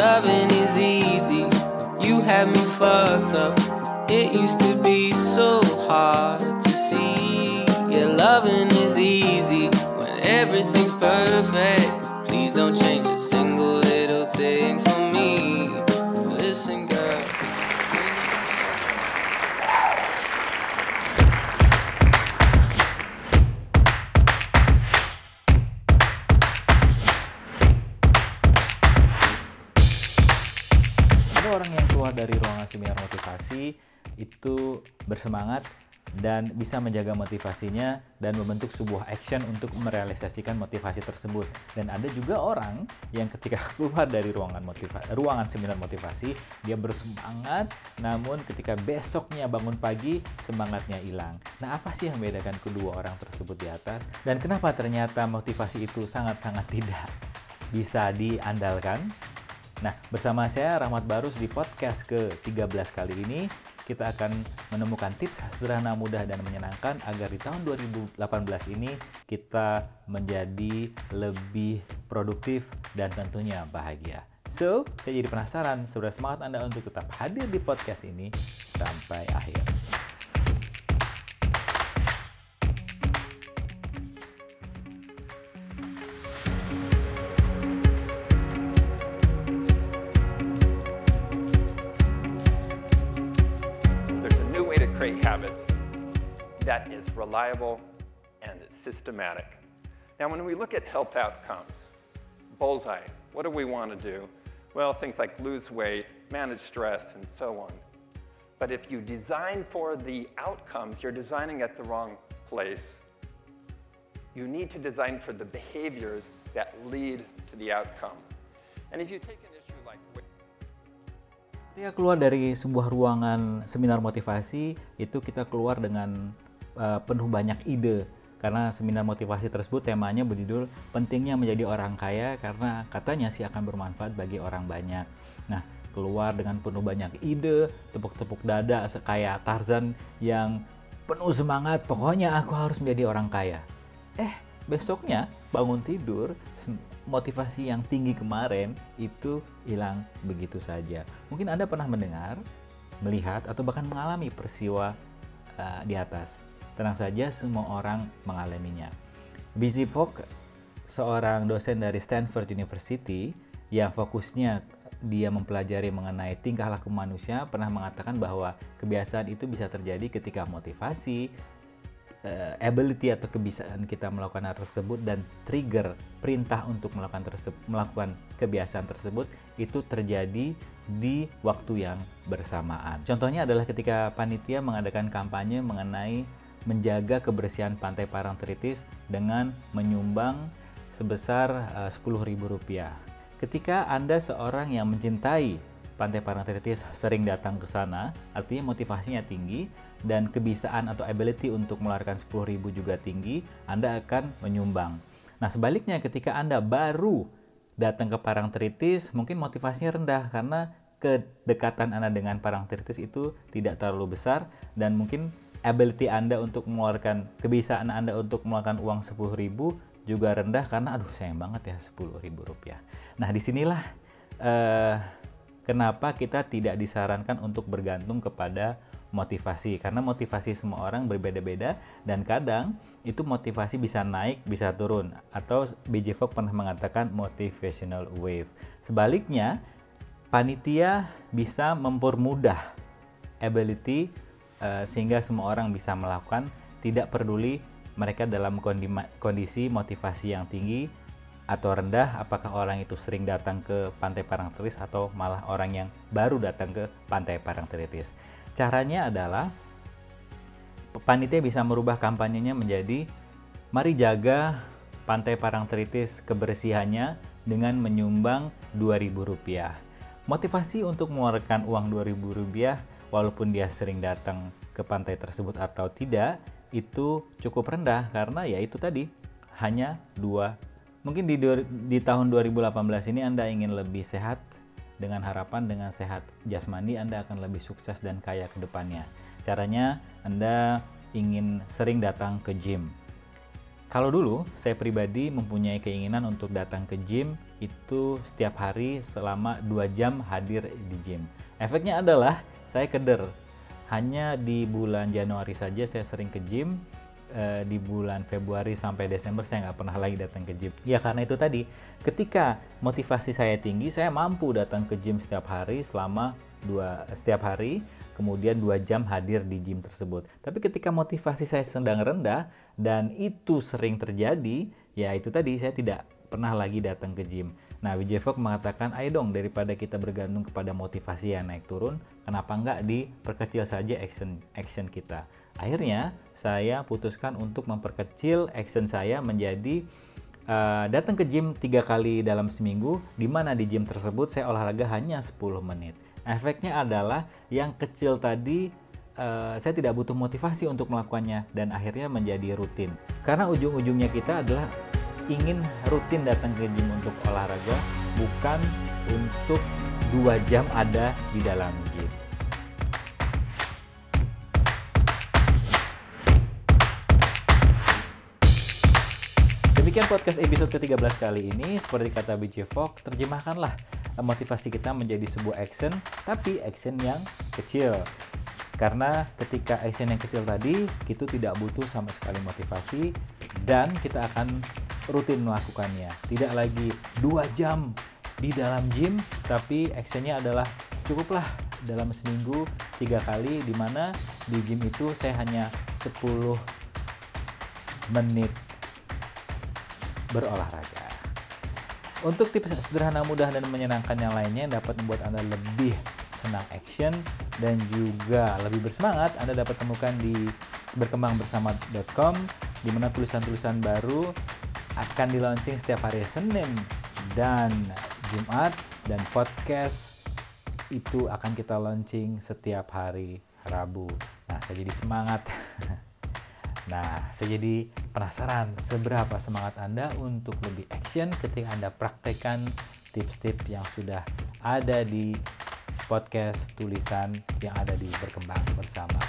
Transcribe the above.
loving is easy. You had me fucked up. It used to be so hard to see. Yeah, loving is easy when everything's orang yang keluar dari ruangan seminar motivasi itu bersemangat dan bisa menjaga motivasinya dan membentuk sebuah action untuk merealisasikan motivasi tersebut. Dan ada juga orang yang ketika keluar dari ruangan motivasi, ruangan seminar motivasi, dia bersemangat, namun ketika besoknya bangun pagi semangatnya hilang. Nah, apa sih yang membedakan kedua orang tersebut di atas? Dan kenapa ternyata motivasi itu sangat-sangat tidak bisa diandalkan? Nah, bersama saya Rahmat Barus di podcast ke-13 kali ini, kita akan menemukan tips sederhana, mudah, dan menyenangkan agar di tahun 2018 ini kita menjadi lebih produktif dan tentunya bahagia. So, saya jadi penasaran, sudah semangat Anda untuk tetap hadir di podcast ini sampai akhir. Habits that is reliable and systematic. Now, when we look at health outcomes, bullseye, what do we want to do? Well, things like lose weight, manage stress, and so on. But if you design for the outcomes, you're designing at the wrong place. You need to design for the behaviors that lead to the outcome. And if you take an Ketika keluar dari sebuah ruangan seminar motivasi, itu kita keluar dengan uh, penuh banyak ide. Karena seminar motivasi tersebut temanya berjudul pentingnya menjadi orang kaya karena katanya sih akan bermanfaat bagi orang banyak. Nah, keluar dengan penuh banyak ide, tepuk-tepuk dada kayak Tarzan yang penuh semangat, pokoknya aku harus menjadi orang kaya. Eh, besoknya bangun tidur, motivasi yang tinggi kemarin itu hilang begitu saja. Mungkin Anda pernah mendengar, melihat, atau bahkan mengalami peristiwa uh, di atas. Tenang saja, semua orang mengalaminya. Busy Fogg, seorang dosen dari Stanford University yang fokusnya dia mempelajari mengenai tingkah laku manusia pernah mengatakan bahwa kebiasaan itu bisa terjadi ketika motivasi, eh, ability atau kebiasaan kita melakukan hal tersebut dan trigger perintah untuk melakukan tersebut melakukan kebiasaan tersebut itu terjadi di waktu yang bersamaan. Contohnya adalah ketika panitia mengadakan kampanye mengenai menjaga kebersihan pantai Parangtritis dengan menyumbang sebesar eh, Rp10.000. Ketika Anda seorang yang mencintai Pantai Parangtritis sering datang ke sana, artinya motivasinya tinggi dan kebiasaan atau ability untuk mengeluarkan 10.000 juga tinggi, Anda akan menyumbang. Nah, sebaliknya ketika Anda baru datang ke Parangtritis, mungkin motivasinya rendah karena kedekatan Anda dengan Parangtritis itu tidak terlalu besar dan mungkin ability Anda untuk mengeluarkan kebiasaan Anda untuk mengeluarkan uang 10.000 juga rendah karena aduh sayang banget ya 10.000 rupiah. Nah di sinilah eh, kenapa kita tidak disarankan untuk bergantung kepada motivasi? Karena motivasi semua orang berbeda-beda dan kadang itu motivasi bisa naik bisa turun. Atau BJ Fogg pernah mengatakan motivational wave. Sebaliknya panitia bisa mempermudah ability eh, sehingga semua orang bisa melakukan. Tidak peduli mereka dalam kondi- kondisi motivasi yang tinggi atau rendah apakah orang itu sering datang ke Pantai Parangtritis atau malah orang yang baru datang ke Pantai Parangtritis. Caranya adalah panitia bisa merubah kampanyenya menjadi mari jaga Pantai Parangtritis kebersihannya dengan menyumbang Rp2.000. Motivasi untuk mengeluarkan uang Rp2.000 walaupun dia sering datang ke pantai tersebut atau tidak itu cukup rendah karena ya itu tadi hanya dua mungkin di, di tahun 2018 ini Anda ingin lebih sehat dengan harapan dengan sehat jasmani Anda akan lebih sukses dan kaya ke depannya caranya Anda ingin sering datang ke gym Kalau dulu saya pribadi mempunyai keinginan untuk datang ke gym itu setiap hari selama 2 jam hadir di gym. Efeknya adalah saya keder. Hanya di bulan Januari saja saya sering ke gym, eh, di bulan Februari sampai Desember saya nggak pernah lagi datang ke gym. Ya karena itu tadi, ketika motivasi saya tinggi, saya mampu datang ke gym setiap hari selama dua setiap hari kemudian dua jam hadir di gym tersebut. Tapi ketika motivasi saya sedang rendah dan itu sering terjadi, ya itu tadi saya tidak pernah lagi datang ke gym. Nah, Wijay Fogg mengatakan, ayo dong daripada kita bergantung kepada motivasi yang naik turun, kenapa enggak diperkecil saja action action kita. Akhirnya saya putuskan untuk memperkecil action saya menjadi uh, datang ke gym tiga kali dalam seminggu, di mana di gym tersebut saya olahraga hanya 10 menit. Efeknya adalah yang kecil tadi uh, saya tidak butuh motivasi untuk melakukannya dan akhirnya menjadi rutin. Karena ujung-ujungnya kita adalah ingin rutin datang ke gym untuk olahraga, bukan untuk dua jam ada di dalam gym. Demikian podcast episode ke-13 kali ini. Seperti kata BJ Fogg, terjemahkanlah motivasi kita menjadi sebuah action, tapi action yang kecil. Karena ketika action yang kecil tadi, kita tidak butuh sama sekali motivasi dan kita akan rutin melakukannya. Tidak lagi dua jam di dalam gym, tapi actionnya adalah cukuplah dalam seminggu tiga kali di mana di gym itu saya hanya 10 menit berolahraga. Untuk tips sederhana, mudah, dan menyenangkan yang lainnya yang dapat membuat Anda lebih senang action dan juga lebih bersemangat, Anda dapat temukan di berkembangbersama.com di mana tulisan-tulisan baru akan di launching setiap hari Senin dan Jumat dan podcast itu akan kita launching setiap hari Rabu. Nah, saya jadi semangat. Nah, saya jadi penasaran seberapa semangat Anda untuk lebih action ketika Anda praktekkan tips-tips yang sudah ada di podcast tulisan yang ada di Berkembang Bersama